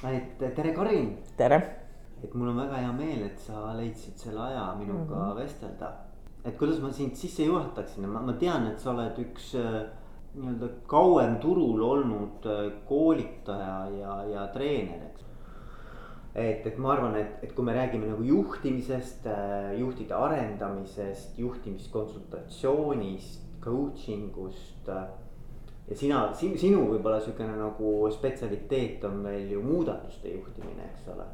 tere, Karin. tere. et mul on väga hea meel, et sa leidsid selle aja minuga mm -hmm. vestelda. et kuidas ma sind sisse juhataksin, ma, ma tean, et sa oled üks äh, nii-öelda kauem turul olnud äh, koolitaja ja, ja treener, eks. et, et ma arvan, et, et kui me räägime nagu juhtimisest, äh, juhtide arendamisest, juhtimiskonsultatsioonist, coaching ust ja sina, sinu võib-olla sihukene nagu spetsialiteet on veel ju muudatuste juhtimine, eks ole.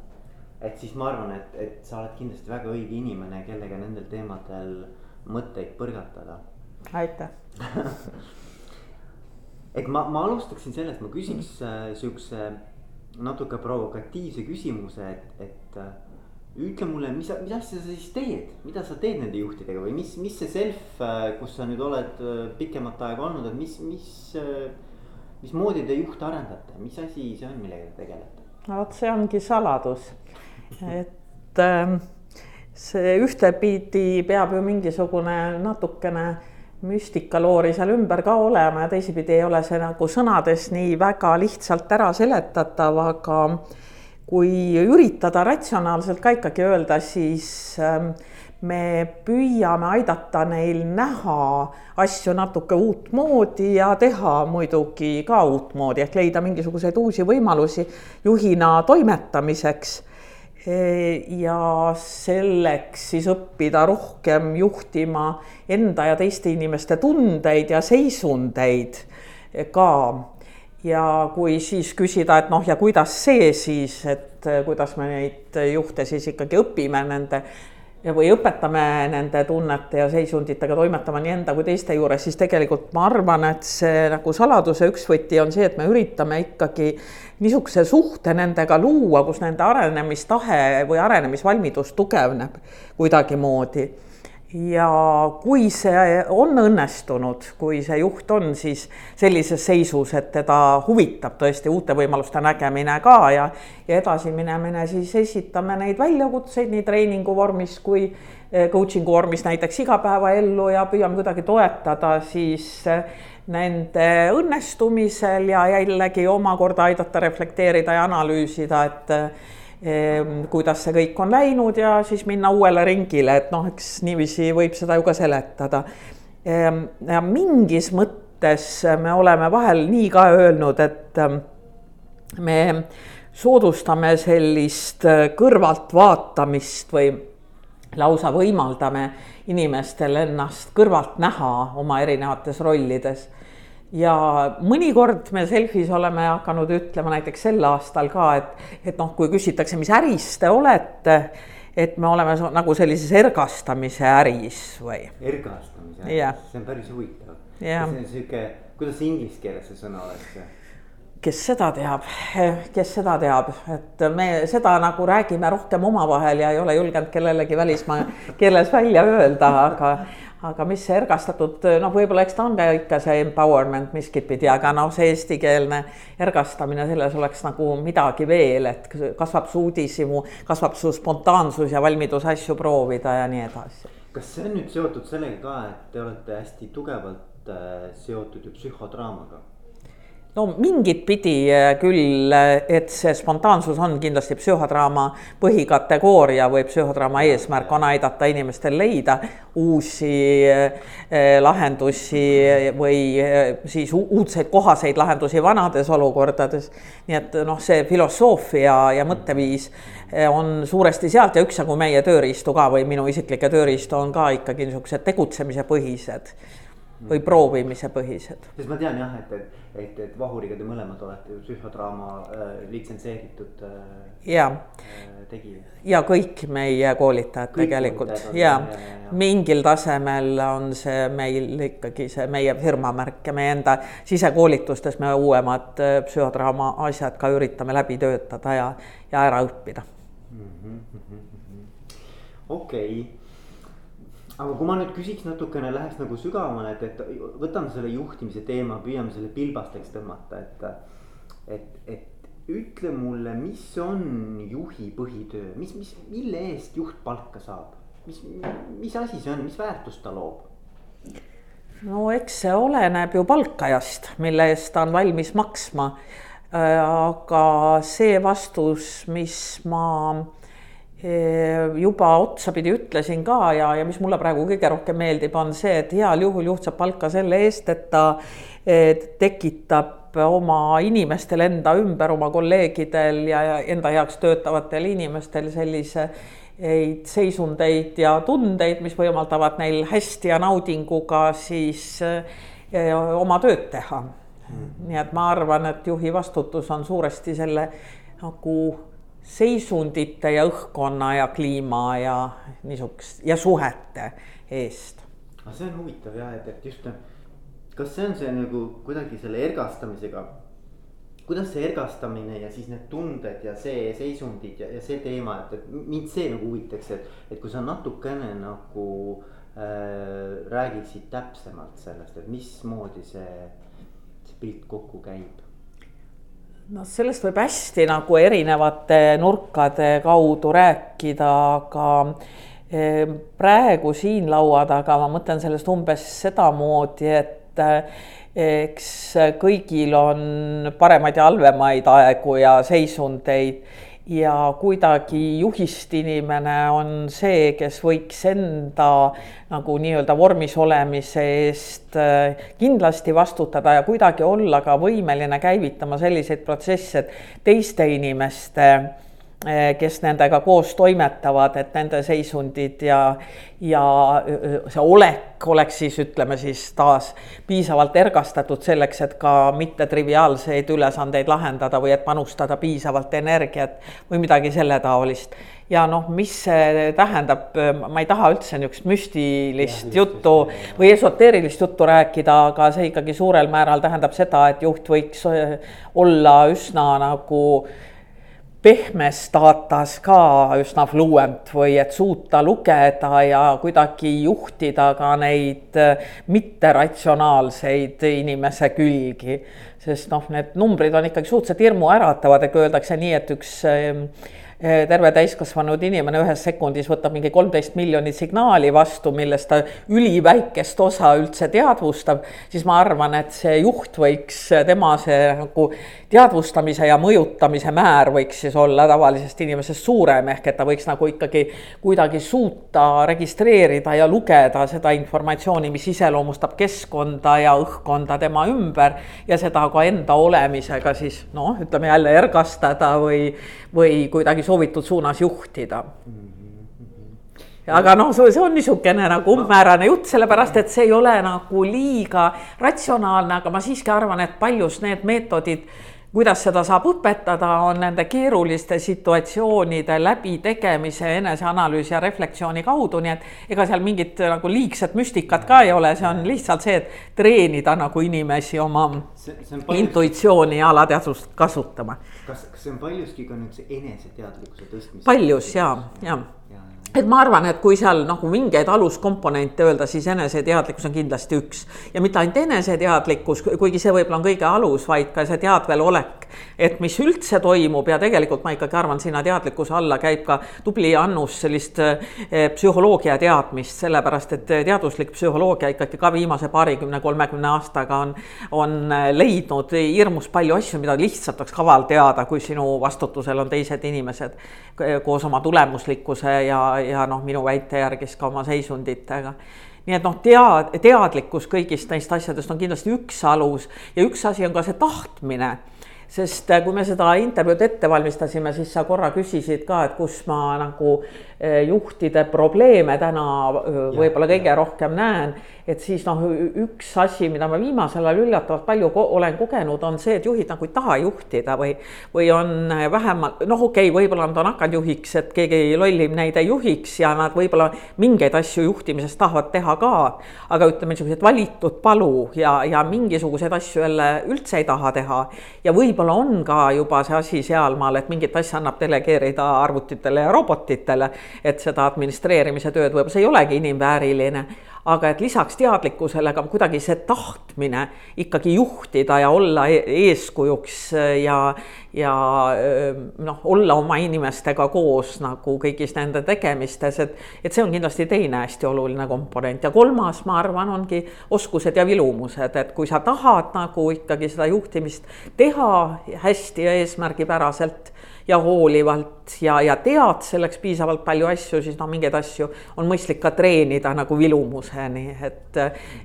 et siis ma arvan, et, et sa oled kindlasti väga õige inimene, kellega nendel teemadel mõtteid põrgatada. aitäh et ma, ma alustaksin sellest, ma küsiks mm. sihukese natuke provokatiivse küsimuse, et, et ütle mulle, mis, mis asja sa siis teed, mida sa teed nende juhtidega või mis, mis see self, äh, kus sa nüüd oled äh, pikemat aega olnud, et mis, mis. Äh, mismoodi te juhte arendate, mis asi see on, millega te tegelete? no vot, see ongi saladus, et ähm, see ühtepidi peab ju mingisugune natukene müstikaloori seal ümber ka olema ja teisipidi ei ole see nagu sõnades nii väga lihtsalt ära seletatav, aga kui üritada ratsionaalselt ka ikkagi öelda, siis ähm, me püüame aidata neil näha asju natuke uutmoodi ja teha muidugi ka uutmoodi ehk leida mingisuguseid uusi võimalusi juhina toimetamiseks. E, ja selleks siis õppida rohkem juhtima enda ja teiste inimeste tundeid ja seisundeid ka ja kui siis küsida, et noh, ja kuidas see siis, et äh, kuidas me neid juhte siis ikkagi õpime nende või õpetame nende tunnete ja seisunditega toimetama nii enda kui teiste juures, siis tegelikult ma arvan, et see nagu saladuse üks võti on see, et me üritame ikkagi niisuguse suhte nendega luua, kus nende arenemistahe või arenemisvalmidus tugevneb kuidagimoodi ja kui see on õnnestunud, kui see juht on siis sellises seisus, et teda huvitab tõesti uute võimaluste nägemine ka ja, ja edasiminemine, siis esitame neid väljakutseid nii treeningu vormis kui eh, coaching'u vormis näiteks igapäevaellu ja püüame kuidagi toetada siis eh, nende õnnestumisel ja jällegi omakorda aidata reflekteerida ja analüüsida, et Ehm, kuidas see kõik on läinud ja siis minna uuele ringile, et noh, eks niiviisi võib seda ju ka seletada. Ehm, ja mingis mõttes me oleme vahel nii ka öelnud, et ehm, me soodustame sellist äh, kõrvaltvaatamist või lausa võimaldame inimestel ennast kõrvalt näha oma erinevates rollides ja mõnikord me Selfis oleme hakanud ütlema näiteks sel aastal ka, et, et noh, kui küsitakse, mis äris te olete, et me oleme nagu sellises ergastamise äris või. ergastamise äris yeah., see on päris huvitav yeah.. see on sihuke, kuidas inglise keeles see sõna oleks? kes seda teab, kes seda teab, et me seda nagu räägime rohkem omavahel ja ei ole julgenud kellelegi välismaa keeles välja öelda, aga aga mis ergastatud, noh, võib-olla eks ta on ka ikka see empowerment miskit pidi, aga noh, see eestikeelne ergastamine, selles oleks nagu midagi veel, et kasvab su uudishimu, kasvab su spontaansus ja valmidus asju proovida ja nii edasi. kas see on nüüd seotud sellega ka, et te olete hästi tugevalt äh, seotud ju psühhodraamaga? No mingit pidi äh, küll, äh, et see spontaansus on kindlasti psühhodraama põhikategooria või psühhodraama eesmärk on aidata inimestel leida uusi äh, lahendusi või siis uudseid kohaseid lahendusi vanades olukordades. nii et noh, see filosoofia ja mõtteviis on suuresti sealt ja üksjagu meie tööriistu ka või minu isiklikke tööriistu on ka ikkagi niisugused tegutsemise põhised või proovimise põhised. sest ma tean jah, et, et, et, et Vahuriga te mõlemad olete ju psühhodraama äh, litsenseeritud äh, ja. äh, tegijad. ja kõik meie koolitajad kõik tegelikult. ja, ja, ja mingil tasemel on see meil ikkagi see meie firma märk ja meie enda sisekoolitustes me uuemad äh, psühhodraama asjad ka üritame läbi töötada ja, ja ära õppida. Mm -hmm.. okei. okay aga kui ma nüüd küsiks natukene, läheks nagu sügavamale, et, et võtame selle juhtimise teema, püüame selle pilbasteks tõmmata, et. et, et ütle mulle, mis on juhi põhitöö, mis, mis, mille eest juht palka saab? mis, mis asi see on, mis väärtust ta loob? no eks see oleneb ju palkajast, mille eest ta on valmis maksma aga see vastus, mis ma juba otsapidi ütlesin ka ja, ja mis mulle praegu kõige rohkem meeldib, on see, et heal juhul juht saab palka selle eest, et ta tekitab oma inimestel enda ümber, oma kolleegidel ja enda heaks töötavatel inimestel sellise seisundeid ja tundeid, mis võimaldavad neil hästi ja naudinguga siis oma tööd teha. nii et ma arvan, et juhi vastutus on suuresti selle nagu seisundite ja õhkkonna ja kliima ja niisugust ja suhete eest. aga see on huvitav jah, et, et just, kas see on see nagu kuidagi selle ergastamisega, kuidas see ergastamine ja siis need tunded ja see seisundid ja, ja see teema, et, et mind see nagu huvitaks, et, et kui sa natukene nagu äh, räägiksid täpsemalt sellest, et mismoodi see, see pilt kokku käib noh, sellest võib hästi nagu erinevate nurkade kaudu rääkida, aga eh, praegu siin laua taga ma mõtlen sellest umbes sedamoodi, et eh, eks kõigil on paremaid ja halvemaid aegu ja seisundeid ja kuidagi juhist inimene on see, kes võiks enda nagu nii-öelda vormis olemise eest äh, kindlasti vastutada ja kuidagi olla ka võimeline käivitama selliseid protsesse, et teiste inimeste kes nendega koos toimetavad, et nende seisundid ja, ja see olek oleks siis ütleme siis taas piisavalt ergastatud selleks, et ka mittetriviaalseid ülesandeid lahendada või et panustada piisavalt energiat või midagi selle taolist. ja noh, mis see tähendab, ma ei taha üldse niisugust müstilist ja, juttu või esoteerilist juttu rääkida, aga see ikkagi suurel määral tähendab seda, et juht võiks olla üsna nagu pehmes daatas ka üsna fluent või et suuta lugeda ja kuidagi juhtida ka neid äh, mitteratsionaalseid inimese külgi. sest noh, need numbrid on ikkagi suhteliselt hirmuäratavad, ega öeldakse nii, et üks ähm, terve täiskasvanud inimene ühes sekundis võtab mingi kolmteist miljonit signaali vastu, millest ta üliväikest osa üldse teadvustab, siis ma arvan, et see juht võiks, tema see nagu teadvustamise ja mõjutamise määr võiks siis olla tavalisest inimesest suurem, ehk et ta võiks nagu ikkagi kuidagi suuta registreerida ja lugeda seda informatsiooni, mis iseloomustab keskkonda ja õhkkonda tema ümber ja seda ka enda olemisega siis noh, ütleme jälle ergastada või, või kuidagi soovitud suunas juhtida. Aga noh, see on niisugune nagu umbmäärane jutt, sellepärast et see ei ole nagu liiga ratsionaalne, aga ma siiski arvan, et paljus need meetodid kuidas seda saab õpetada, on nende keeruliste situatsioonide läbitegemise, eneseanalüüsi ja refleksiooni kaudu, nii et ega seal mingit nagu liigset müstikat ka ei ole, see on lihtsalt see, et treenida nagu inimesi oma see, see paljuski... intuitsiooni ja alateadvust kasutama. kas, kas see on paljuski ka nüüd see eneseteadlikkuse tõstmine? paljus ja, ja et ma arvan, et kui seal nagu mingeid aluskomponente öelda, siis eneseteadlikkus on kindlasti üks. Ja mitte ainult eneseteadlikkus, kuigi see võib-olla on kõige alus, vaid ka see teadvel olek. et mis üldse toimub ja tegelikult ma ikkagi arvan, sinna teadlikkuse alla käib ka tubli Annus sellist eh, psühholoogia teadmist, sellepärast et teaduslik psühholoogia ikkagi ka viimase paarikümne, kolmekümne aastaga on, on leidnud hirmus palju asju, mida lihtsalt oleks kaval teada, kui sinu vastutusel on teised inimesed koos oma tulemuslikkuse ja ja noh, minu väite järgi siis ka oma seisunditega nii et noh, tead, teadlikkus kõigist neist asjadest on kindlasti üks alus ja üks asi on ka see tahtmine sest äh, kui me seda intervjuud ette valmistasime, siis sa korra küsisid ka, et kus ma nagu juhtide probleeme täna äh, võib-olla kõige ja. rohkem näen. et siis noh, üks asi, mida ma viimasel ajal üllatavalt palju ko olen kogenud, on see, et juhid nagu ei taha juhtida või, või on vähemalt noh, okei okay,, võib-olla nad on hakanud juhiks, et keegi lollim neid ei juhiks ja nad võib-olla mingeid asju juhtimises tahavad teha ka. aga ütleme, niisugused valitud palu ja, ja mingisuguseid asju jälle üldse ei taha teha ja võib-olla on ka juba see asi sealmaal, et mingit asja annab delegeerida arvutitele ja robotitele, et seda administreerimise tööd võib-olla see ei olegi inimvääriline aga et lisaks teadlikkusele ka kuidagi see tahtmine ikkagi juhtida ja olla e-, eeskujuks ja, ja noh, olla oma inimestega koos nagu kõigis nende tegemistes, et, et see on kindlasti teine hästi oluline komponent. Ja kolmas, ma arvan, ongi oskused ja vilumused, et kui sa tahad nagu ikkagi seda juhtimist teha hästi ja eesmärgipäraselt ja hoolivalt ja, ja tead selleks piisavalt palju asju, siis noh, mingeid asju on mõistlik ka treenida nagu vilumuseni, et,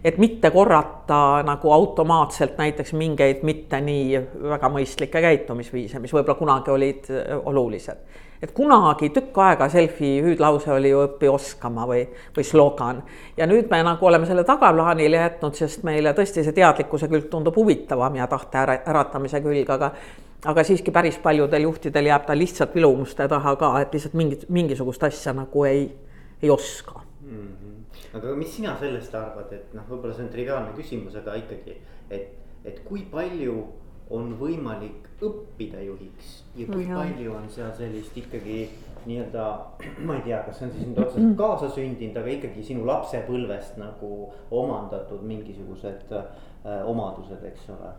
et mitte korrata nagu automaatselt näiteks mingeid mitte nii väga mõistlikke käitumisviise, mis võib-olla kunagi olid olulised et kunagi tükk aega selfie hüüdlause oli ju õpi oskama või, või slogan. ja nüüd me nagu oleme selle tagaplaanile jätnud, sest meile tõesti see teadlikkuse külg tundub huvitavam ja tahte äratamise külg, aga aga siiski päris paljudel juhtidel jääb ta lihtsalt vilumuste taha ka, et lihtsalt mingit, mingisugust asja nagu ei, ei oska mm. -hmm. aga mis sina sellest arvad, et noh, võib-olla see on triviaalne küsimus, aga ikkagi, et, et kui palju on võimalik õppida juhiks ja kui ja. palju on seal sellist ikkagi nii-öelda, ma ei tea, kas see on siis nüüd otseselt kaasasündinud, aga ikkagi sinu lapsepõlvest nagu omandatud mingisugused äh, omadused, eks ole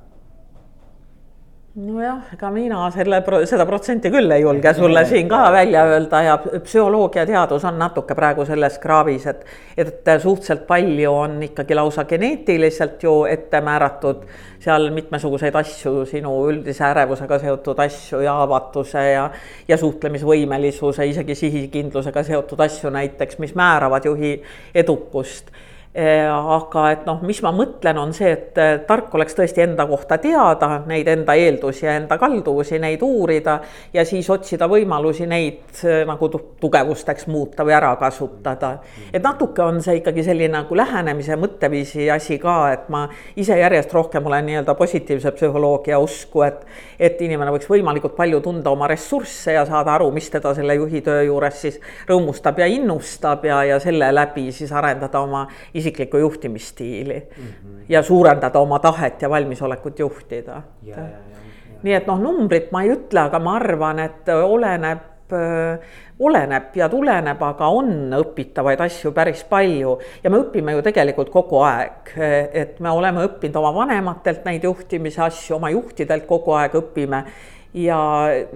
nojah, ega mina selle, seda protsenti küll ei julge sulle siin ka välja öelda ja psühholoogiateadus on natuke praegu selles kraavis, et, et suhteliselt palju on ikkagi lausa geneetiliselt ju ette määratud seal mitmesuguseid asju, sinu üldise ärevusega seotud asju ja avatuse ja, ja suhtlemisvõimelisuse, isegi sihikindlusega seotud asju näiteks, mis määravad juhi edukust aga et noh, mis ma mõtlen, on see, et eh, tark oleks tõesti enda kohta teada, neid enda eeldusi ja enda kalduvusi, neid uurida ja siis otsida võimalusi neid eh, nagu tugevusteks muuta või ära kasutada. et natuke on see ikkagi selline nagu lähenemise, mõtteviisi asi ka, et ma ise järjest rohkem olen nii-öelda positiivse psühholoogia usku, et, et inimene võiks võimalikult palju tunda oma ressursse ja saada aru, mis teda selle juhi töö juures siis rõõmustab ja innustab ja, ja selle läbi siis arendada oma isiklikku juhtimisstiili mm -hmm. ja suurendada oma tahet ja valmisolekut juhtida. nii et noh, numbrit ma ei ütle, aga ma arvan, et oleneb oleneb ja tuleneb, aga on õpitavaid asju päris palju ja me õpime ju tegelikult kogu aeg. et me oleme õppinud oma vanematelt neid juhtimise asju, oma juhtidelt kogu aeg õpime ja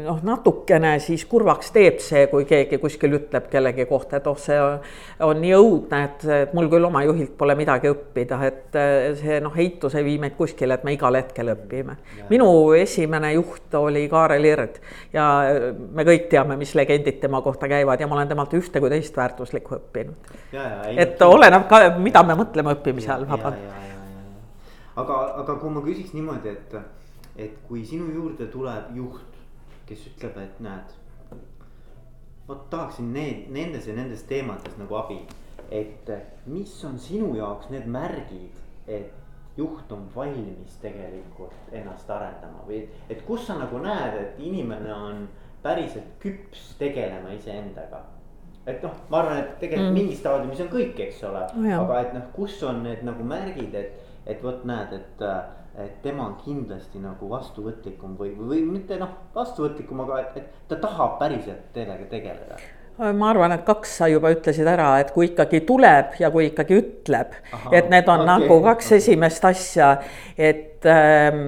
noh, natukene siis kurvaks teeb see, kui keegi kuskil ütleb kellegi kohta, et oh, see on nii õudne, et, et mul küll oma juhilt pole midagi õppida, et see noh, heitus ei vii meid kuskile, et me igal hetkel õpime. minu esimene juht oli Kaarel Ird ja me kõik teame, mis legendid tema kohta käivad ja ma olen temalt ühte kui teist väärtuslikku õppinud. et oleneb ka, mida me mõtleme õppimise all, vabandust. aga, aga kui ma küsiks niimoodi, et et kui sinu juurde tuleb juht, kes ütleb, et näed. vot tahaksin need, nendes ja nendes teemades nagu abi, et mis on sinu jaoks need märgid, et juht on valmis tegelikult ennast arendama või et kus sa nagu näed, et inimene on päriselt küps tegelema iseendaga et noh, ma arvan, et tegelikult mm. mingis staadiumis on kõik, eks ole oh,, aga et noh, kus on need nagu märgid, et, et vot näed, et et tema on kindlasti nagu vastuvõtlikum või, või mitte noh, vastuvõtlikum, aga et, et ta tahab päriselt sellega tegeleda ma arvan, et kaks sa juba ütlesid ära, et kui ikkagi tuleb ja kui ikkagi ütleb, et need on okay, nagu kaks okay. esimest asja, et ähm,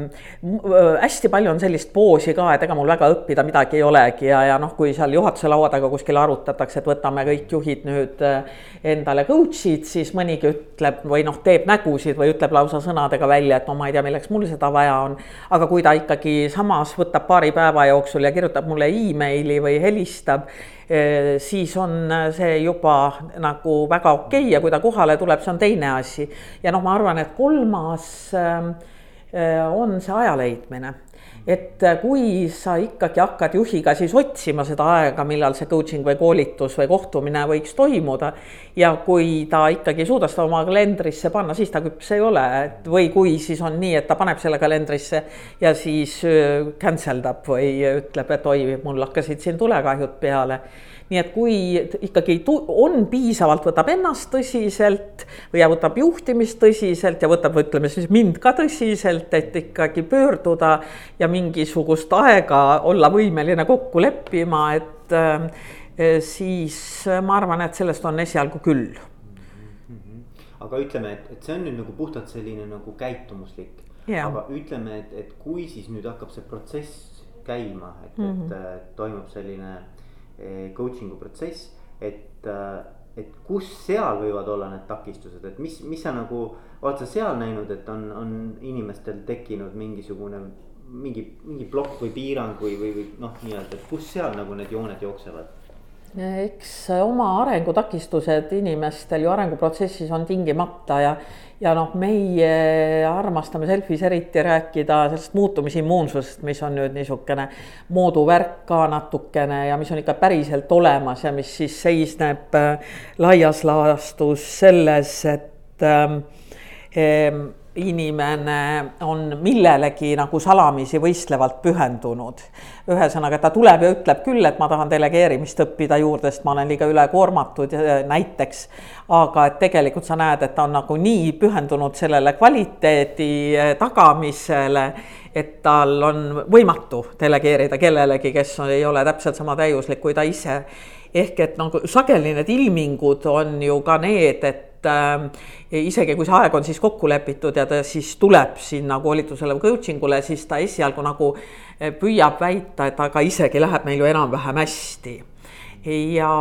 hästi palju on sellist poosi ka, et ega mul väga õppida midagi ei olegi ja, ja noh, kui seal juhatuse laua taga kuskil arutatakse, et võtame kõik juhid nüüd äh, endale coach'id, siis mõnigi ütleb või noh, teeb nägusid või ütleb lausa sõnadega välja, et no ma ei tea, milleks mul seda vaja on. aga kui ta ikkagi samas võtab paari päeva jooksul ja kirjutab mulle emaili või helistab Eh, siis on see juba nagu väga okei okay ja kui ta kohale tuleb, see on teine asi. ja noh, ma arvan, et kolmas eh, on see aja leidmine et äh, kui sa ikkagi hakkad juhiga siis otsima seda aega, millal see coaching või koolitus või kohtumine võiks toimuda. ja kui ta ikkagi ei suuda seda oma kalendrisse panna, siis ta küps ei ole, et või kui siis on nii, et ta paneb selle kalendrisse ja siis äh, cancel dab või ütleb, et oi, mul hakkasid siin tulekahjud peale nii et kui ikkagi on piisavalt, võtab ennast tõsiselt või võtab juhtimist tõsiselt ja võtab, ütleme siis mind ka tõsiselt, et ikkagi pöörduda ja mingisugust aega olla võimeline kokku leppima, et äh, siis ma arvan, et sellest on esialgu küll. Aga ütleme, et, et see on nüüd nagu puhtalt selline nagu käitumuslik. Yeah.. aga ütleme, et, et kui siis nüüd hakkab see protsess käima, et mm, -hmm. et, et toimub selline eh, coaching'u protsess, et äh, et kus seal võivad olla need takistused, et mis, mis sa nagu, oled sa seal näinud, et on, on inimestel tekkinud mingisugune mingi, mingi plokk või piirang või, või, või noh, nii-öelda, et kus seal nagu need jooned jooksevad? Eks oma arengutakistused inimestel ju arenguprotsessis on tingimata ja ja noh, meie armastame Selfis eriti rääkida sellest muutumisimmuunsusest, mis on nüüd niisugune mooduvärk ka natukene ja mis on ikka päriselt olemas ja mis siis seisneb äh, laias laastus selles, et ähm, inimene on millelegi nagu salamisi võistlevalt pühendunud. ühesõnaga, ta tuleb ja ütleb küll, et ma tahan delegeerimist õppida juurde, sest ma olen liiga ülekoormatud näiteks. aga et tegelikult sa näed, et ta on nagu nii pühendunud sellele kvaliteedi tagamisele, et tal on võimatu delegeerida kellelegi, kes ei ole täpselt sama täiuslik kui ta ise ehk et nagu sageli need ilmingud on ju ka need, et et äh, isegi kui see aeg on siis kokku lepitud ja ta siis tuleb sinna koolitusele või coaching ule, siis ta esialgu nagu äh, püüab väita, et aga isegi läheb meil ju enam-vähem hästi. ja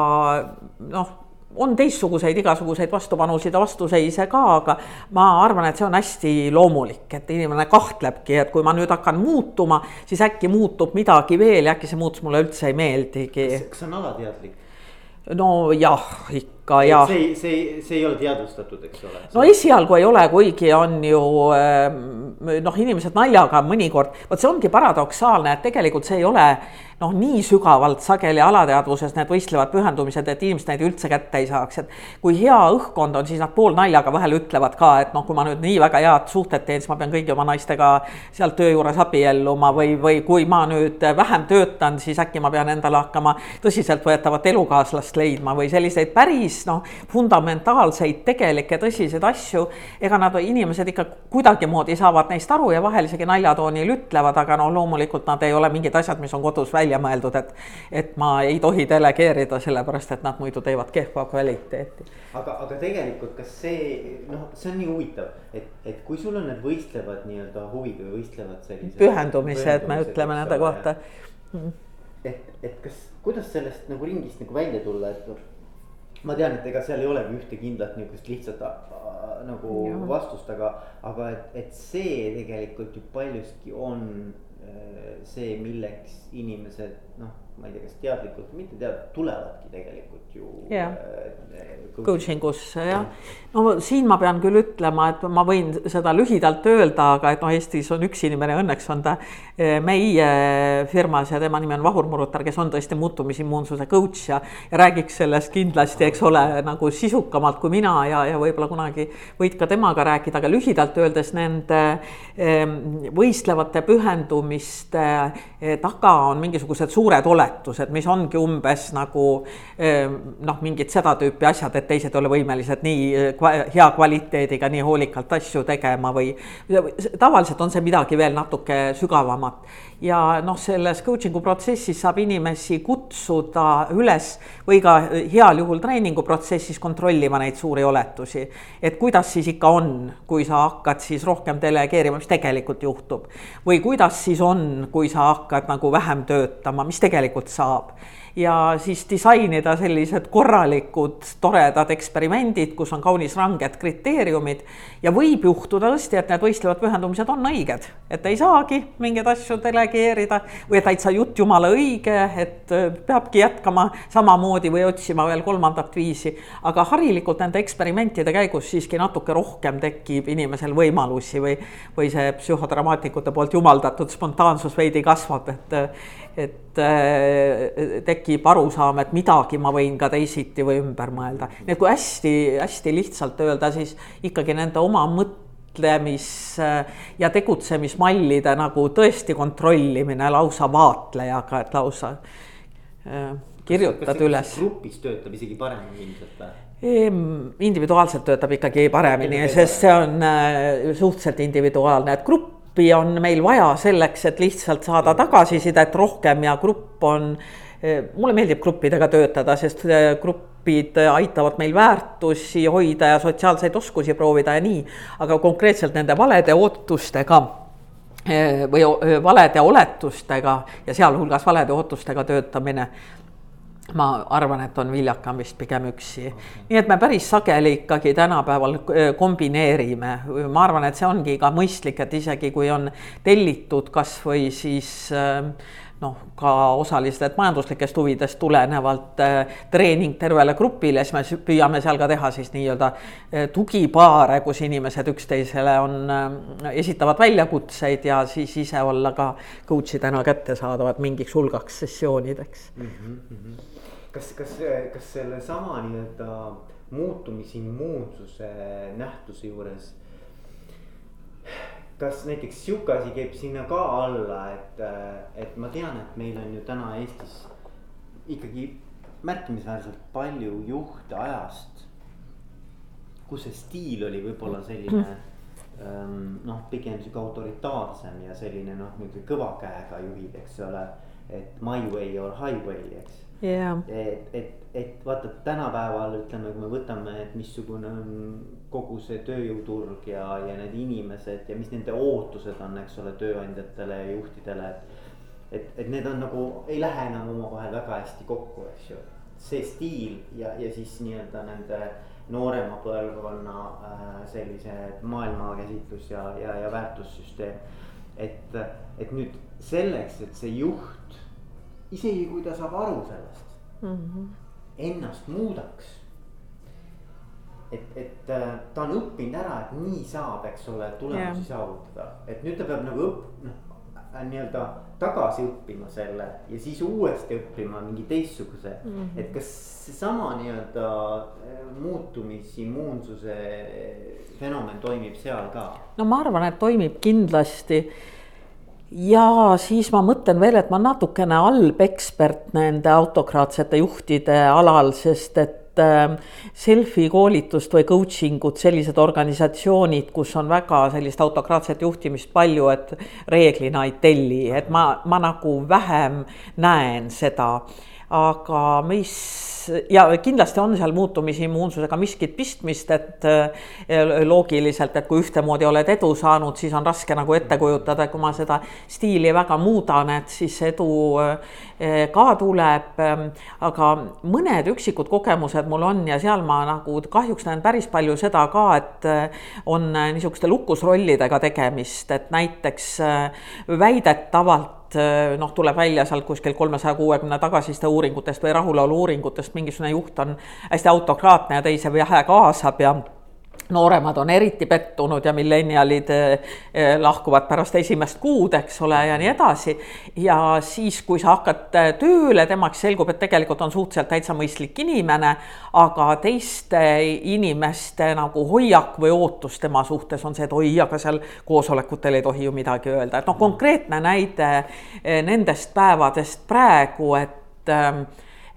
noh on teistsuguseid igasuguseid vastupanusid ja vastuseise ka, aga ma arvan, et see on hästi loomulik, et inimene kahtlebki, et kui ma nüüd hakkan muutuma, siis äkki muutub midagi veel ja äkki see muutus mulle üldse ei meeldigi. kas see on alateadlik? nojah, ikka jah. see, see, see ei ole teadvustatud, eks ole. no esialgu ei ole, kuigi on ju ehm, noh, inimesed naljaga mõnikord, vot see ongi paradoksaalne, et tegelikult see ei ole noh, nii sügavalt sageli alateadvuses need võistlevad pühendumised, et inimesed neid üldse kätte ei saaks, et kui hea õhkkond on, siis nad poolnaljaga vahel ütlevad ka, et noh, kui ma nüüd nii väga head suhted teen, siis ma pean kõigi oma naistega seal töö juures abielluma või, või kui ma nüüd vähem töötan, siis äkki ma pean endale hakkama tõsiseltvõetavat elukaaslast leidma või selliseid päris noh, fundamentaalseid tegelikke tõsiseid asju. ega nad, inimesed ikka kuidagimoodi saavad neist aru ja vahel isegi naljatoonil ütlevad, aga no loomulikult nad ei ole mingid asjad, mis on kodus välja välja mõeldud, et, et ma ei tohi delegeerida, sellepärast et nad muidu teevad kehva kvaliteeti. aga, aga tegelikult, kas see noh, see on nii huvitav, et, et kui sul on need võistlevad nii-öelda huvid või võistlevad sellised. pühendumised, me ütleme nende kohta. et, et kas, kuidas sellest nagu ringist nagu välja tulla, et noh ma tean, et ega seal ei olegi ühte kindlat niisugust lihtsat äh, nagu ja. vastust, aga, aga et, et see tegelikult ju paljuski on Äh, see, milleks inimesed noh, ma ei tea, kas teadlikult või mitte teadlikult, tulevadki tegelikult ju yeah.. Äh, coaching usse jah, no siin ma pean küll ütlema, et ma võin seda lühidalt öelda, aga et noh, Eestis on üks inimene, õnneks on ta äh, meie firmas ja tema nimi on Vahur Murutar, kes on tõesti muutumisimmuunsuse coach ja, ja räägiks sellest kindlasti, eks ole, nagu sisukamalt kui mina ja, ja võib-olla kunagi võid ka temaga rääkida, aga lühidalt öeldes nende ähm, võistlevate pühendumiste taga on mingisugused suured oled oletused, mis ongi umbes nagu ehm, noh, mingid seda tüüpi asjad, et teised ei ole võimelised nii eh, hea kvaliteediga nii hoolikalt asju tegema või tavaliselt on see midagi veel natuke sügavamat ja noh, selles coaching'u protsessis saab inimesi kutsuda üles või ka heal juhul treeningu protsessis kontrollima neid suuri oletusi. et kuidas siis ikka on, kui sa hakkad siis rohkem delegeerima, mis tegelikult juhtub. või kuidas siis on, kui sa hakkad nagu vähem töötama, mis tegelikult saab ja siis disainida sellised korralikud toredad eksperimendid, kus on kaunis ranged kriteeriumid. ja võib juhtuda tõesti, et need võistlevad pühendumised on õiged, et ei saagi mingeid asju delegeerida või täitsa jutt jumala õige, et äh, peabki jätkama samamoodi või otsima veel kolmandat viisi. aga harilikult nende eksperimentide käigus siiski natuke rohkem tekib inimesel võimalusi või, või see psühhodramatikute poolt jumaldatud spontaansus veidi kasvab, et et äh, tekib arusaam, et midagi ma võin ka teisiti või ümber mõelda. nii et kui hästi-hästi lihtsalt öelda, siis ikkagi nende oma mõtlemis ja tegutsemismallide nagu tõesti kontrollimine lausa vaatlejaga, et lausa äh, kirjutad üles. grupis töötab isegi paremini ilmselt või? individuaalselt töötab ikkagi paremini, sest see on äh, suhteliselt individuaalne, et grupp gruppi on meil vaja selleks, et lihtsalt saada tagasisidet rohkem ja grupp on, mulle meeldib gruppidega töötada, sest grupp grupid aitavad meil väärtusi hoida ja sotsiaalseid oskusi proovida ja nii, aga konkreetselt nende valede ootustega eh, või valede oletustega ja sealhulgas valede ootustega töötamine ma arvan, et on viljakam vist pigem üksi. Okay.. nii et me päris sageli ikkagi tänapäeval äh, kombineerime, ma arvan, et see ongi ka mõistlik, et isegi kui on tellitud kasvõi siis äh, noh, ka osaliselt majanduslikest huvidest tulenevalt äh, treening tervele grupile, siis me püüame seal ka teha siis nii-öelda tugipaare, kus inimesed üksteisele on, esitavad väljakutseid ja siis ise olla ka coach idena kättesaadavad mingiks hulgaks sessioonideks. Mm. -hmm kas, kas, kas sellesama nii-öelda muutumisimmuunsuse nähtuse juures. kas näiteks sihuke asi käib sinna ka alla, et, et ma tean, et meil on ju täna Eestis ikkagi märkimisväärselt palju juhte ajast. kus see stiil oli võib-olla selline ähm, noh, pigem sihuke autoritaarsem ja selline noh, nihuke kõva käega juhid, eks ole. et my way or highway, eks yeah.. et, et, et vaata tänapäeval ütleme, kui me võtame, et missugune on kogu see tööjõuturg ja, ja need inimesed ja mis nende ootused on, eks ole, tööandjatele ja juhtidele, et. et, et need on nagu, ei lähe enam omavahel väga hästi kokku, eks ju. see stiil ja, ja siis nii-öelda nende noorema põlvkonna äh, sellise maailmakäsitlus ja, ja, ja väärtussüsteem. et, et nüüd selleks, et see juht isegi kui ta saab aru sellest mm, -hmm. ennast muudaks. et, et äh, ta on õppinud ära, et nii saab, eks ole, tulemusi yeah. saavutada, et nüüd ta peab nagu õpp-, noh äh, nii-öelda tagasi õppima selle ja siis uuesti õppima mingi teistsuguse mm. -hmm. et kas seesama nii-öelda äh, muutumisimmuunsuse fenomen toimib seal ka? no ma arvan, et toimib kindlasti ja siis ma mõtlen veel, et ma natukene halb ekspert nende autokraatsete juhtide alal, sest et ähm, selfie koolitust või coaching ut, sellised organisatsioonid, kus on väga sellist autokraatset juhtimist palju, et reeglina ei telli, et ma, ma nagu vähem näen seda. Aga mis ja kindlasti on seal muutumisimmuunsusega miskit pistmist, et eh, loogiliselt, et kui ühtemoodi oled edu saanud, siis on raske nagu ette kujutada, kui ma seda stiili väga muudan, et siis edu eh, ka tuleb. aga mõned üksikud kogemused mul on ja seal ma nagu kahjuks näen päris palju seda ka, et eh, on niisuguste lukusrollidega tegemist, et näiteks väidetavalt et noh, tuleb välja sealt kuskil kolmesaja kuuekümne tagasiside uuringutest või rahulolu uuringutest, mingisugune juht on hästi autokraatne ja teise vähe kaasab ja nooremad on eriti pettunud ja millenialid eh, eh, lahkuvad pärast esimest kuud, eks ole, ja nii edasi. ja siis, kui sa hakkad eh, tööle, temaks selgub, et tegelikult on suhteliselt täitsa mõistlik inimene, aga teiste inimeste nagu hoiak või ootus tema suhtes on see, et oi, aga seal koosolekutel ei tohi ju midagi öelda, et noh, konkreetne näide nendest päevadest praegu, et Ehm,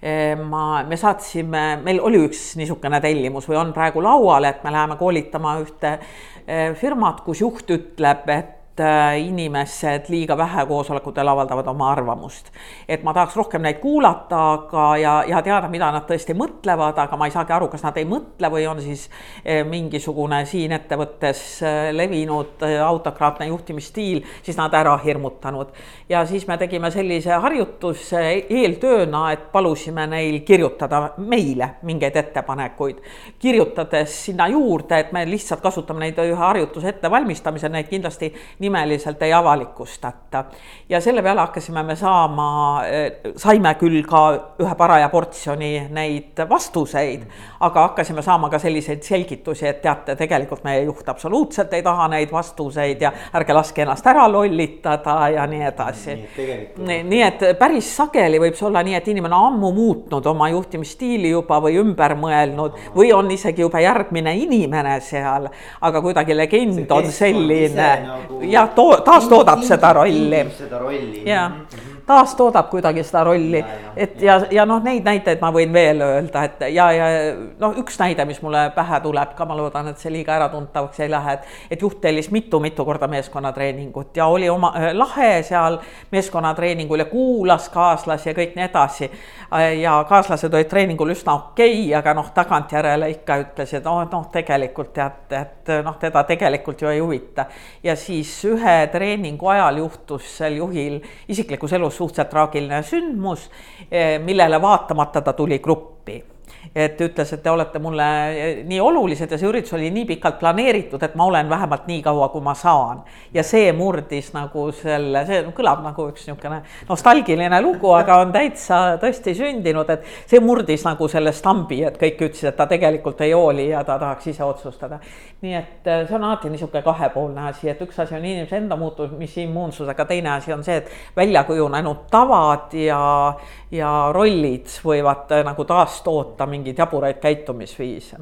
ma, me saatsime, meil oli üks niisugune tellimus või on praegu laual, et me läheme koolitama ühte eh, firmat, kus juht ütleb, et inimesed liiga vähe koosolekutel avaldavad oma arvamust. et ma tahaks rohkem neid kuulata, aga, ja, ja teada, mida nad tõesti mõtlevad, aga ma ei saagi aru, kas nad ei mõtle või on siis äh, mingisugune siin ettevõttes äh, levinud autokraatne juhtimisstiil siis nad ära hirmutanud. ja siis me tegime sellise harjutuse eeltööna, et palusime neil kirjutada meile mingeid ettepanekuid. kirjutades sinna juurde, et me lihtsalt kasutame neid ühe harjutuse ettevalmistamisel, neid kindlasti nii nimeliselt ei avalikustata. ja selle peale hakkasime me saama, saime küll ka ühe paraja portsjoni neid vastuseid, aga hakkasime saama ka selliseid selgitusi, et teate, tegelikult meie juht absoluutselt ei taha neid vastuseid ja ärge laske ennast ära lollitada ja nii edasi. nii, nii et päris sageli võib see olla nii, et inimene on ammu muutnud oma juhtimisstiili juba või ümber mõelnud või on isegi juba järgmine inimene seal, aga kuidagi legend see on selline nagu... ja jah, too, taastoodab seda rolli. seda rolli. mhm, mhm. Taastoodab kuidagi seda rolli, et ja, ja noh, neid näiteid ma võin veel öelda, et ja, ja noh, üks näide, mis mulle pähe tuleb ka, ma loodan, et see liiga äratuntavaks ei lähe, et, et juht tellis mitu-mitu korda meeskonnatreeningut ja oli oma äh, lahe seal meeskonnatreeningul ja kuulas kaaslasi ja kõik nii edasi. ja kaaslased olid treeningul üsna okei okay,, aga noh, tagantjärele ikka ütlesid, oh noh, tegelikult tead, et noh, teda tegelikult ju ei huvita. ja siis ühe treeningu ajal juhtus sel juhil isiklikus elus suhteliselt traagiline sündmus, eh, millele vaatamata ta tuli gruppi et ütles, et te olete mulle nii olulised ja see üritus oli nii pikalt planeeritud, et ma olen vähemalt nii kaua, kui ma saan. ja see murdis nagu selle, see kõlab nagu üks niisugune nostalgiline lugu, aga on täitsa tõesti sündinud, et see murdis nagu selle stambi, et kõik ütlesid, et ta tegelikult ei hooli ja ta tahaks ise otsustada. nii et äh, see on alati niisugune kahepoolne asi, et üks asi on inimese enda muutumise immuunsus, aga teine asi on see, et välja kujunenud tavad ja, ja rollid võivad äh, nagu taastoota mingeid jaburaid käitumisviise.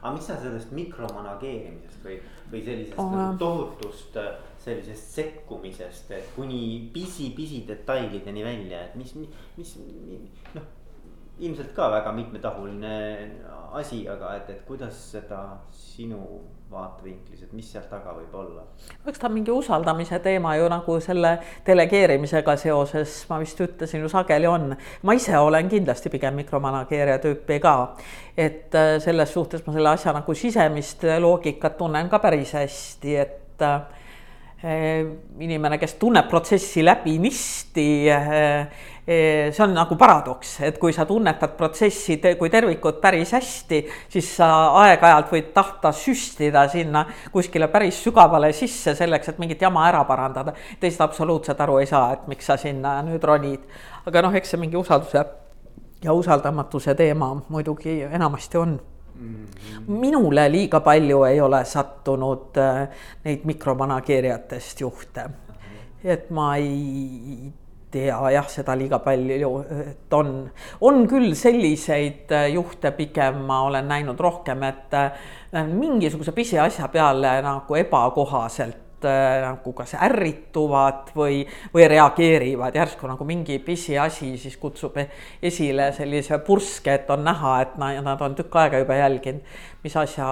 aga mis sa sellest mikromanageerimisest või, või sellisest oh, nagu tohutust äh, sellisest sekkumisest, et kuni pisi-pisi detailideni välja, et mis, mis, mis noh ilmselt ka väga mitmetahuline asi, aga et, et kuidas seda sinu vaatevinklis, et mis seal taga võib olla? eks ta mingi usaldamise teema ju nagu selle delegeerimisega seoses, ma vist ütlesin ju sageli on. ma ise olen kindlasti pigem mikromanageerija tüüpi ka. et äh, selles suhtes ma selle asja nagu sisemist loogikat tunnen ka päris hästi, et äh, inimene, kes tunneb protsessi läbinisti äh, see on nagu paradoks, et kui sa tunnetad protsessi kui tervikut päris hästi, siis sa aeg-ajalt võid tahta süstida sinna kuskile päris sügavale sisse selleks, et mingit jama ära parandada. teised absoluutselt aru ei saa, et miks sa sinna nüüd ronid. aga noh, eks see mingi usalduse ja usaldamatuse teema muidugi enamasti on minule liiga palju ei ole sattunud äh, neid mikromanageerijatest juhte. et ma ei tea jah, seda liiga palju, et on, on küll selliseid äh, juhte, pigem ma olen näinud rohkem, et äh, mingisuguse pisiasja peale nagu ebakohaselt nagu kas ärrituvad või, või reageerivad, järsku nagu mingi pisiasi siis kutsub esile sellise purske, et on näha, et nad on tükk aega juba jälginud, mis asja,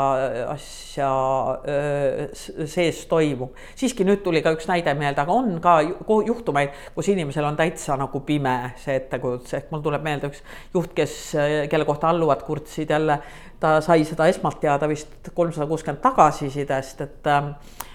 asja äh, sees toimub. siiski nüüd tuli ka üks näide meelde, aga on ka juhtumeid, kus inimesel on täitsa nagu pime see ettekujutus, ehk mul tuleb meelde üks juht, kes, kelle kohta alluvad kurtsid jälle, ta sai seda esmalt teada vist kolmsada kuuskümmend tagasisidest, et äh, Äh,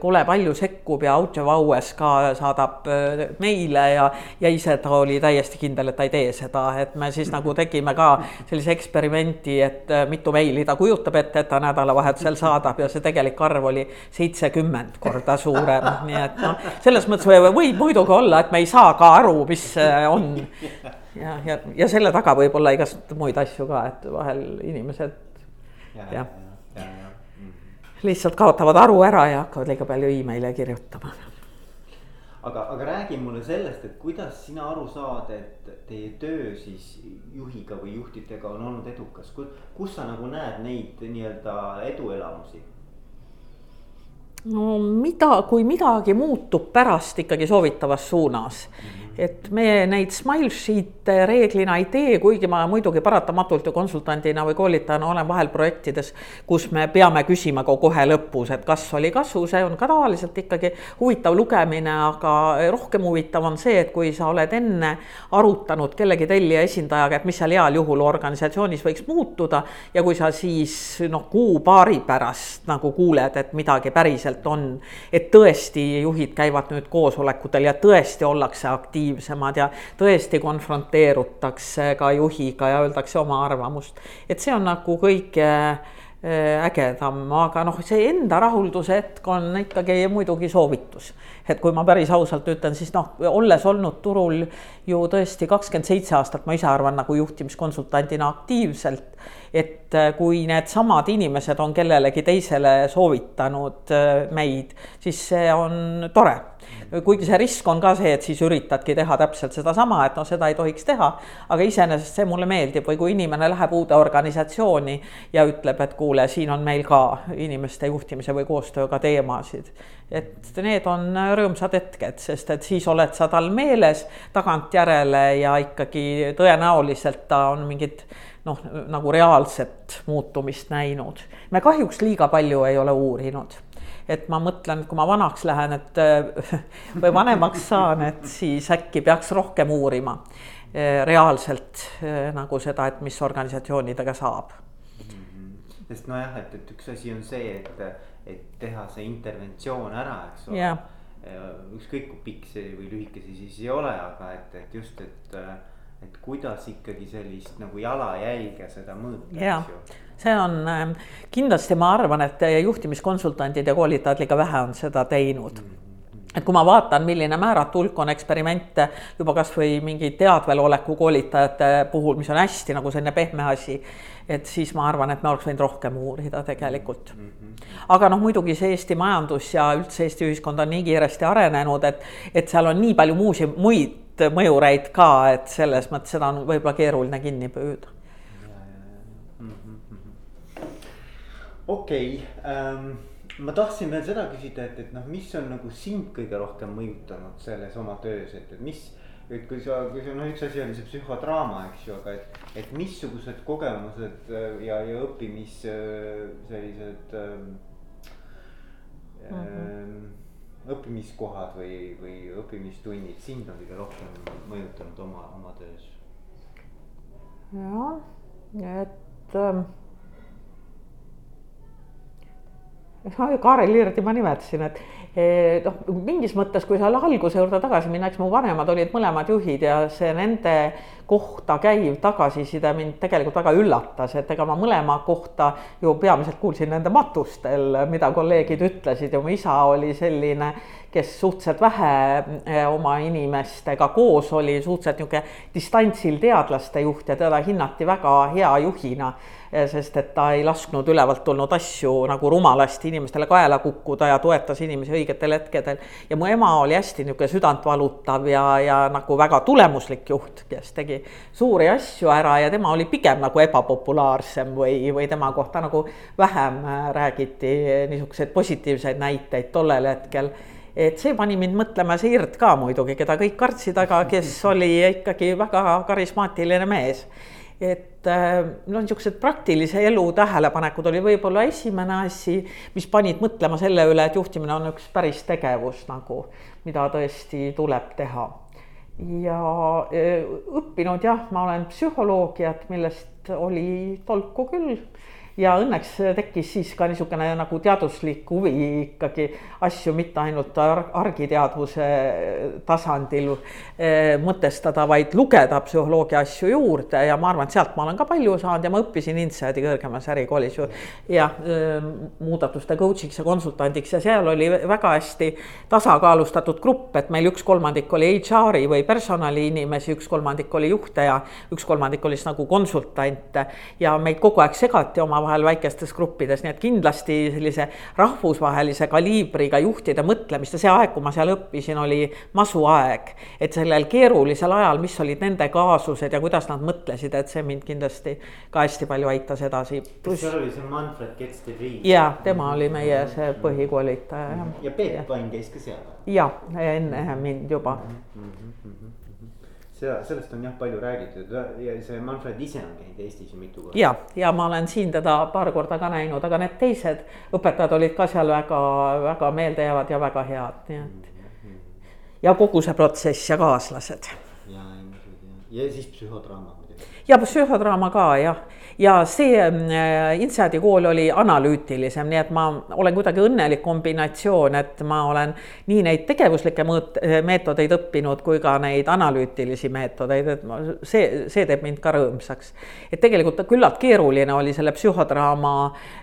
kole palju sekkub ja Out of Hours ka saadab äh, meile ja, ja ise ta oli täiesti kindel, et ta ei tee seda, et me siis nagu tegime ka sellise eksperimenti, et äh, mitu meili ta kujutab ette, et ta nädalavahetusel saadab ja see tegelik arv oli seitsekümmend korda suurem, nii et noh, selles mõttes võib muidugi olla, et me ei saa ka aru, mis on. Ja, ja, ja selle taga võib olla igast muid asju ka, et vahel inimesed jah. ja. ja lihtsalt kaotavad aru ära ja hakkavad liiga palju email'e kirjutama. aga, aga räägi mulle sellest, et kuidas sina aru saad, et teie töö siis juhiga või juhtidega on olnud edukas, kus sa nagu näed neid nii-öelda eduelamusi? No mida, kui midagi muutub pärast ikkagi soovitavas suunas. -hmm et me neid smile sheet'e reeglina ei tee, kuigi ma muidugi paratamatult ju konsultandina või koolitajana olen vahel projektides, kus me peame küsima ka kohe lõpus, et kas oli kasu, see on ka tavaliselt ikkagi huvitav lugemine, aga rohkem huvitav on see, et kui sa oled enne arutanud kellegi tellija esindajaga, et mis seal heal juhul organisatsioonis võiks muutuda ja kui sa siis noh, kuu-paari pärast nagu kuuled, et midagi päriselt on, et tõesti juhid käivad nüüd koosolekutel ja tõesti ollakse aktiivsemad ja tõesti konfronteerutakse ka juhiga ja öeldakse oma arvamust. et see on nagu kõige äh, ägedam, aga noh, see enda rahulduse hetk on ikkagi muidugi soovitus. Et kui ma päris ausalt ütlen, siis noh, olles olnud turul ju tõesti kakskümmend seitse aastat, ma ise arvan nagu juhtimiskonsultandina aktiivselt. et äh, kui needsamad inimesed on kellelegi teisele soovitanud äh, meid, siis see on tore kuigi see risk on ka see, et siis üritadki teha täpselt sedasama, et noh, seda ei tohiks teha. aga iseenesest see mulle meeldib või kui inimene läheb uude organisatsiooni ja ütleb, et kuule, siin on meil ka inimeste juhtimise või koostööga teemasid. Et need on rõõmsad hetked, sest et siis oled sa tal meeles tagantjärele ja ikkagi tõenäoliselt ta on mingit noh, nagu reaalset muutumist näinud. me kahjuks liiga palju ei ole uurinud et ma mõtlen, kui ma vanaks lähen, et või vanemaks saan, et siis äkki peaks rohkem uurima eh, reaalselt eh, nagu seda, et mis organisatsioonidega saab. Mhm. sest nojah, et, et üks asi on see, et, et teha see interventsioon ära, eks ole. Yeah.. ükskõik kui pikk see või lühike see siis ei ole, aga et, et just, et et kuidas ikkagi sellist nagu jalajälge seda mõõta, eks ju. See on ähm, kindlasti, ma arvan, et juhtimiskonsultandid ja koolitajad liiga vähe on seda teinud. Et kui ma vaatan, milline määratu hulk on eksperimente juba kasvõi mingi teadveloleku koolitajate puhul, mis on hästi nagu selline pehme asi, et siis ma arvan, et me oleks võinud rohkem uurida tegelikult. Aga noh, muidugi see Eesti majandus ja üldse Eesti ühiskond on nii kiiresti arenenud, et, et seal on nii palju muusi muid mõjureid ka, et selles mõttes seda on võib-olla keeruline kinni püüda okei ähm,, ma tahtsin veel seda küsida, et, et noh, mis on nagu sind kõige rohkem mõjutanud selles oma töös, et, et mis. Et kui sa, kui sa noh, üks asi oli see psühhodraama, eks ju, aga et, et missugused kogemused äh, ja, ja õppimis äh, sellised ähm,. Mm -hmm. õppimiskohad või, või õppimistunnid sind on kõige rohkem mõjutanud oma, oma töös? jah, et ähm Kaarel Liirti ma nimetasin, et noh, mingis mõttes, kui selle alguse juurde tagasi minna, eks mu vanemad olid mõlemad juhid ja see nende kohta käiv tagasiside mind tegelikult väga üllatas, et ega ma mõlema kohta ju peamiselt kuulsin nende matustel, mida kolleegid ütlesid ja mu isa oli selline, kes suhteliselt vähe eh, oma inimestega koos oli, suhteliselt niisugune distantsil teadlaste juht ja teda hinnati väga hea juhina sest et ta ei lasknud ülevalt tulnud asju nagu rumalasti inimestele kaela kukkuda ja toetas inimesi õigetel hetkedel. ja mu ema oli hästi niisugune südantvalutav ja, ja nagu väga tulemuslik juht, kes tegi suuri asju ära ja tema oli pigem nagu ebapopulaarsem või, või tema kohta nagu vähem räägiti niisuguseid positiivseid näiteid tollel hetkel et see pani mind mõtlema, see Irt ka muidugi, keda kõik kartsid, aga kes oli ikkagi väga karismaatiline mees et äh, noh, niisugused praktilise elu tähelepanekud oli võib-olla esimene asi, mis panid mõtlema selle üle, et juhtimine on üks päris tegevus nagu, mida tõesti tuleb teha. ja äh, õppinud jah, ma olen psühholoogiat, millest oli tolku küll ja õnneks tekkis siis ka niisugune nagu teaduslik huvi ikkagi asju mitte ainult argiteadvuse tasandil eh, mõtestada, vaid lugeda psühholoogia asju juurde. Ja ma arvan, et sealt ma olen ka palju saanud ja ma õppisin INSEAD-i kõrgemas ärikoolis ju. Jah, eh, muudatuste coach'iks ja konsultandiks. Ja seal oli väga hästi tasakaalustatud grupp, et meil üks kolmandik oli HR-i või personaliinimesi, üks kolmandik oli juhte ja üks kolmandik oli siis nagu konsultante. Ja meid kogu aeg segati oma omavahel väikestes gruppides, nii et kindlasti sellise rahvusvahelise kaliibriga juhtide mõtlemist ja see aeg, kui ma seal õppisin, oli masuaeg. et sellel keerulisel ajal, mis olid nende kaasused ja kuidas nad mõtlesid, et see mind kindlasti ka hästi palju aitas edasi. kas seal oli see Manfred Gets de Vries? jaa, tema oli meie see põhikoolitaja. ja Peep Vain käis ka seal? jah, enne mind juba mm. -hmm seda, sellest on jah palju räägitud ja see Manfred ise on käinud Eestis ju mitu korda. ja, ja ma olen siin teda paar korda ka näinud, aga need teised õpetajad olid ka seal väga, väga meeldejäävad ja väga head, nii et. Mm-hmm. ja kogu see protsess ja kaaslased. ja, ja siis psühhodraama muidugi. ja psühhodraama ka jah ja see äh, Inseadi kool oli analüütilisem, nii et ma olen kuidagi õnnelik kombinatsioon, et ma olen nii neid tegevuslikke mõõt-, meetodeid õppinud kui ka neid analüütilisi meetodeid, et ma, see, see teeb mind ka rõõmsaks. et tegelikult küllalt keeruline oli selle psühhodraama äh,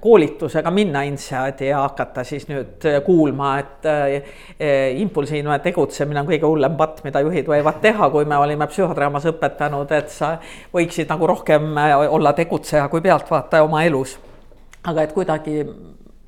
koolitusega minna Inseadi ja hakata siis nüüd kuulma, et äh, impulsiivne tegutsemine on kõige hullem patt, mida juhid võivad teha, kui me olime psühhodraamas õpetanud, et sa võiksid nagu rohkem olla tegutseja kui pealtvaataja oma elus. aga et kuidagi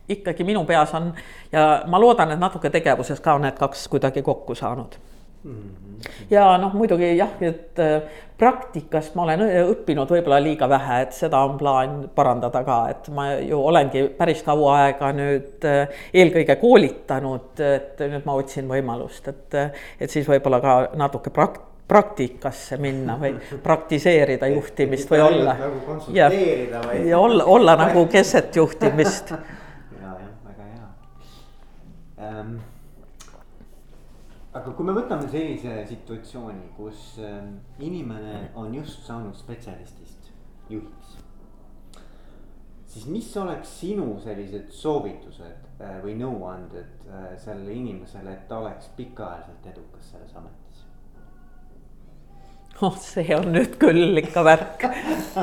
ikkagi minu peas on ja ma loodan, et natuke tegevuses ka on need kaks kuidagi kokku saanud mm. Ja noh, muidugi jah, et äh, praktikast ma olen õppinud võib-olla liiga vähe, et seda on plaan parandada ka, et ma ju olengi päris kaua aega nüüd äh, eelkõige koolitanud, et nüüd ma otsin võimalust, et, et siis võib-olla ka natuke prakt-, praktikasse minna või praktiseerida juhtimist või olla. nagu ja, või? ja olla, olla nagu keset juhtimist ähm,. Aga kui me võtame sellise situatsiooni, kus ähm, inimene on just saanud spetsialistist juhiks. siis mis oleks sinu sellised soovitused äh, või nõuanded äh, sellele inimesele, et ta oleks pikaajaliselt edukas selles ametis? oh, see on nüüd küll ikka värk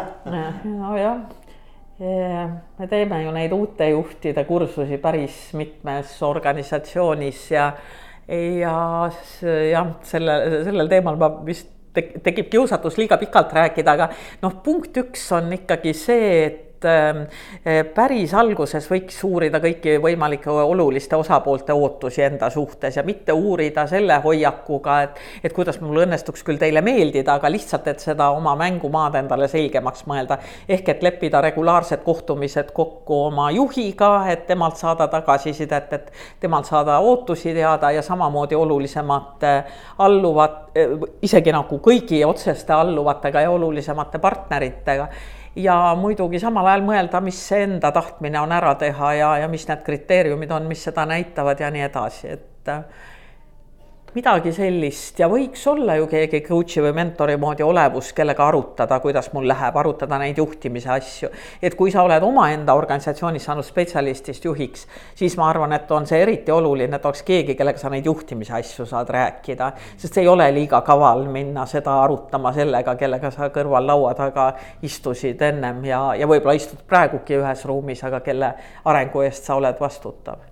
nojah me teeme ju neid uute juhtide kursusi päris mitmes organisatsioonis ja, ja jah, selle, sellel teemal ma vist tekib kiusatus liiga pikalt rääkida, aga noh, punkt üks on ikkagi see, et et ähm, äh, päris alguses võiks uurida kõiki võimalike oluliste osapoolte ootusi enda suhtes ja mitte uurida selle hoiakuga, et, et kuidas mul õnnestuks küll teile meeldida, aga lihtsalt, et seda oma mängumaad endale selgemaks mõelda. ehk et leppida regulaarsed kohtumised kokku oma juhiga, et temalt saada tagasisidet, et temalt saada ootusi teada ja samamoodi olulisemate alluvat, äh, isegi nagu kõigi otseste alluvatega ja olulisemate partneritega ja muidugi samal ajal mõelda, mis enda tahtmine on ära teha ja, ja mis need kriteeriumid on, mis seda näitavad ja nii edasi, et midagi sellist. Ja võiks olla ju keegi coach'i või mentori moodi olevus, kellega arutada, kuidas mul läheb, arutada neid juhtimise asju. et kui sa oled omaenda organisatsioonis saanud spetsialistist juhiks, siis ma arvan, et on see eriti oluline, et oleks keegi, kellega sa neid juhtimise asju saad rääkida, sest ei ole liiga kaval minna seda arutama sellega, kellega sa kõrval laua taga istusid ennem ja, ja võib-olla istud praegugi ühes ruumis, aga kelle arengu eest sa oled vastutav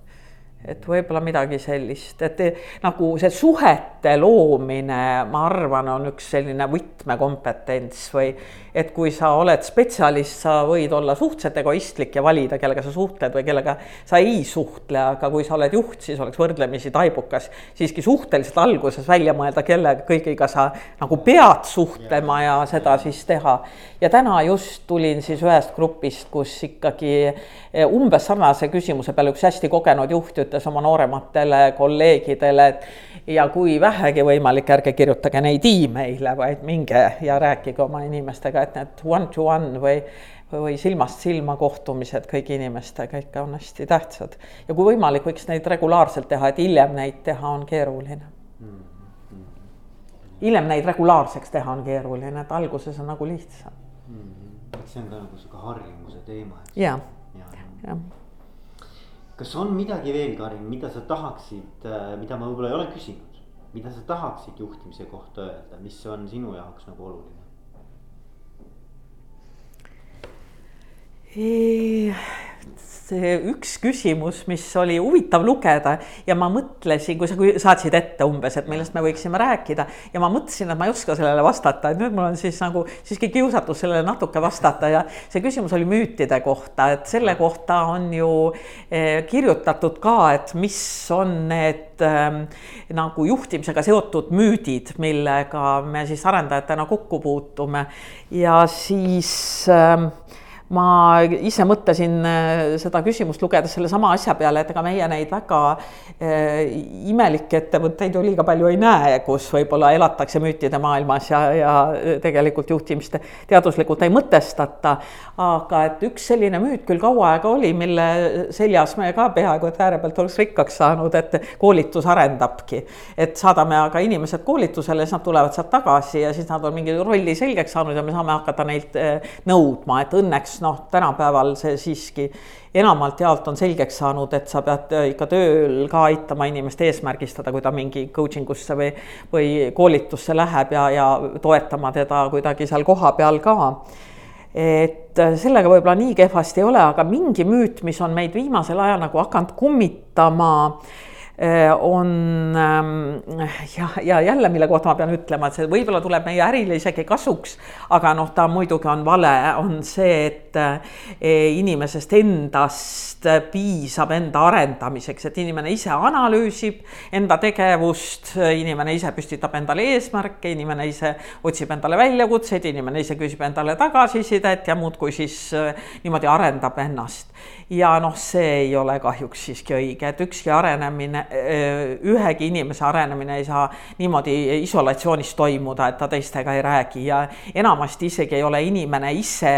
et võib-olla midagi sellist, et nagu see suhete loomine, ma arvan, on üks selline võtmekompetents või et kui sa oled spetsialist, sa võid olla suhteliselt egoistlik ja valida, kellega sa suhtled või kellega sa ei suhtle, aga kui sa oled juht, siis oleks võrdlemisi taibukas siiski suhteliselt alguses välja mõelda, kelle kõigiga sa nagu pead suhtlema ja seda siis teha. ja täna just tulin siis ühest grupist, kus ikkagi eh, umbes sarnase küsimuse peale üks hästi kogenud juht ütles oma noorematele kolleegidele, et ja kui vähegi võimalik, ärge kirjutage neid email'e, vaid minge ja rääkige oma inimestega, et need one-to-one -one või või silmast silma kohtumised kõigi inimestega ikka on hästi tähtsad. ja kui võimalik, võiks neid regulaarselt teha, et hiljem neid teha on keeruline. hiljem neid regulaarseks teha on keeruline, et alguses on nagu lihtsam mm. -hmm. see on ka nagu sihuke harjumuse teema. ja, ja, ja kas on midagi veel, Karin, mida sa tahaksid, äh, mida ma võib-olla ei ole küsinud, mida sa tahaksid juhtimise kohta öelda, mis on sinu jaoks nagu oluline? See üks küsimus, mis oli huvitav lugeda ja ma mõtlesin, kui sa saatsid ette umbes, et millest me võiksime rääkida ja ma mõtlesin, et ma ei oska sellele vastata, et nüüd mul on siis nagu siiski kiusatus sellele natuke vastata ja see küsimus oli müütide kohta, et selle kohta on ju eh, kirjutatud ka, et mis on need ähm, nagu juhtimisega seotud müüdid, millega me siis arendajatena kokku puutume. Ja siis ähm, ma ise mõtlesin äh, seda küsimust lugedes sellesama asja peale, et ega meie neid väga äh, imelikke ettevõtteid ju liiga palju ei näe, kus võib-olla elatakse müütide maailmas ja, ja tegelikult juhtimist teaduslikult ei mõtestata. aga et üks selline müüt küll kaua aega oli, mille seljas me ka peaaegu et äärepealt oleks rikkaks saanud, et koolitus arendabki. et saadame aga inimesed koolitusele, siis nad tulevad sealt tagasi ja siis nad on mingi rolli selgeks saanud ja me saame hakata neilt äh, nõudma, et õnneks noh, tänapäeval see siiski enamalt jaolt on selgeks saanud, et sa pead ikka tööl ka aitama inimest eesmärgistada, kui ta mingi coaching usse või, või koolitusse läheb ja, ja toetama teda kuidagi seal kohapeal ka. Et sellega võib-olla nii kehvasti ei ole, aga mingi müüt, mis on meid viimasel ajal nagu hakanud kummitama Äh, on ähm, ja, ja jälle, mille kohta ma pean ütlema, et see võib-olla tuleb meie ärile isegi kasuks, aga noh, ta muidugi on vale, on see, et äh, inimesest endast piisab enda arendamiseks, et inimene ise analüüsib enda tegevust, inimene ise püstitab endale eesmärke, inimene ise otsib endale väljakutseid, inimene ise küsib endale tagasisidet ja muudkui siis äh, niimoodi arendab ennast ja noh, see ei ole kahjuks siiski õige, et ükski arenemine, ühegi inimese arenemine ei saa niimoodi isolatsioonis toimuda, et ta teistega ei räägi. Ja enamasti isegi ei ole inimene ise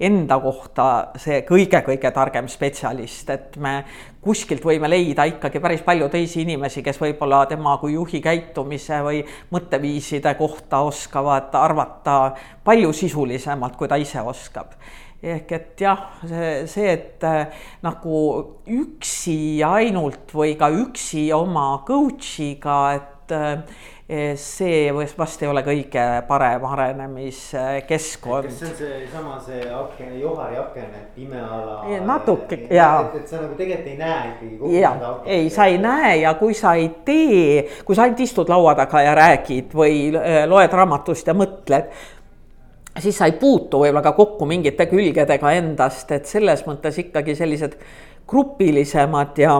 enda kohta see kõige-kõige targem spetsialist, et me kuskilt võime leida ikkagi päris palju teisi inimesi, kes võib-olla tema kui juhi käitumise või mõtteviiside kohta oskavad arvata palju sisulisemalt, kui ta ise oskab ehk et jah, see, see, et äh, nagu üksi ainult või ka üksi oma coach'iga, et äh, see vast ei ole kõige parem arενemiskeskkond. kas see on seesama see aken, Johari aken, et pime ala? natuke ja. et, et sa nagu tegelikult ei näe ikkagi kogu ja, seda akent. ei, sa ei näe ja kui sa ei tee, kui sa ainult istud laua taga ja räägid või äh, loed raamatust ja mõtled siis sa ei puutu võib-olla ka kokku mingite külgedega endast, et selles mõttes ikkagi sellised grupilisemad ja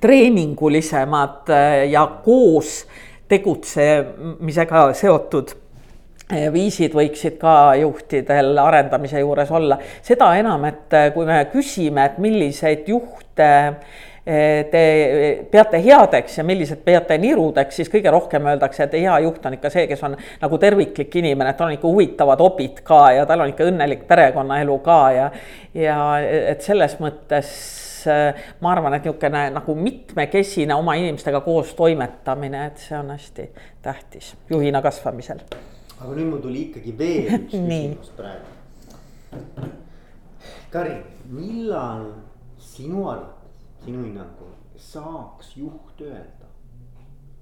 treeningulisemad äh, ja koos tegutsemisega seotud äh, viisid võiksid ka juhtidel arendamise juures olla. seda enam, et äh, kui me küsime, et milliseid juhte te peate headeks ja millised peate nirudeks, siis kõige rohkem öeldakse, et hea juht on ikka see, kes on nagu terviklik inimene, et tal on ikka huvitavad hobid ka ja tal on ikka õnnelik perekonnaelu ka ja, ja et selles mõttes ma arvan, et niisugune nagu mitmekesine oma inimestega koos toimetamine, et see on hästi tähtis juhina kasvamisel. aga nüüd mul tuli ikkagi veel üks küsimus praegu. Karin, millal sinu arvates sinu hinnangul saaks juht öelda,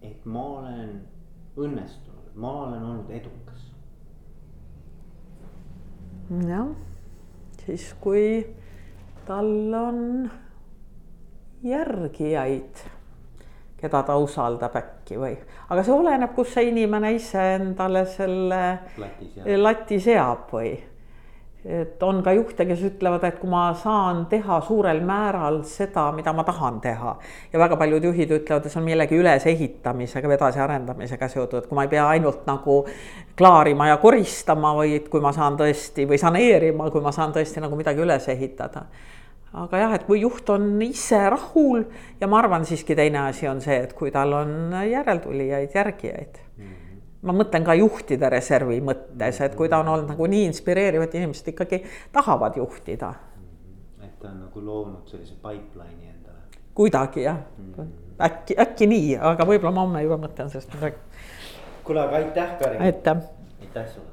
et ma olen õnnestunud, ma olen olnud edukas? jah, siis kui tal on järgijaid, keda ta usaldab äkki või, aga see oleneb, kus see inimene ise endale selle lati seab, lati seab või et on ka juhte, kes ütlevad, et kui ma saan teha suurel määral seda, mida ma tahan teha. ja väga paljud juhid ütlevad, et see on millegi ülesehitamisega või edasiarendamisega seotud, et kui ma ei pea ainult nagu klaarima ja koristama, vaid kui ma saan tõesti või saneerima, kui ma saan tõesti nagu midagi üles ehitada. aga jah, et kui juht on ise rahul ja ma arvan siiski teine asi on see, et kui tal on järeltulijaid, järgijaid ma mõtlen ka juhtide reservi mõttes, et kui ta on olnud nagu nii inspireeriv, et inimesed ikkagi tahavad juhtida. et ta on nagu loonud sellise pipeline'i endale. kuidagi jah mm, äkki, äkki nii, aga võib-olla ma homme juba mõtlen sellest midagi. kuule, aga aitäh, Karin. aitäh. aitäh sulle.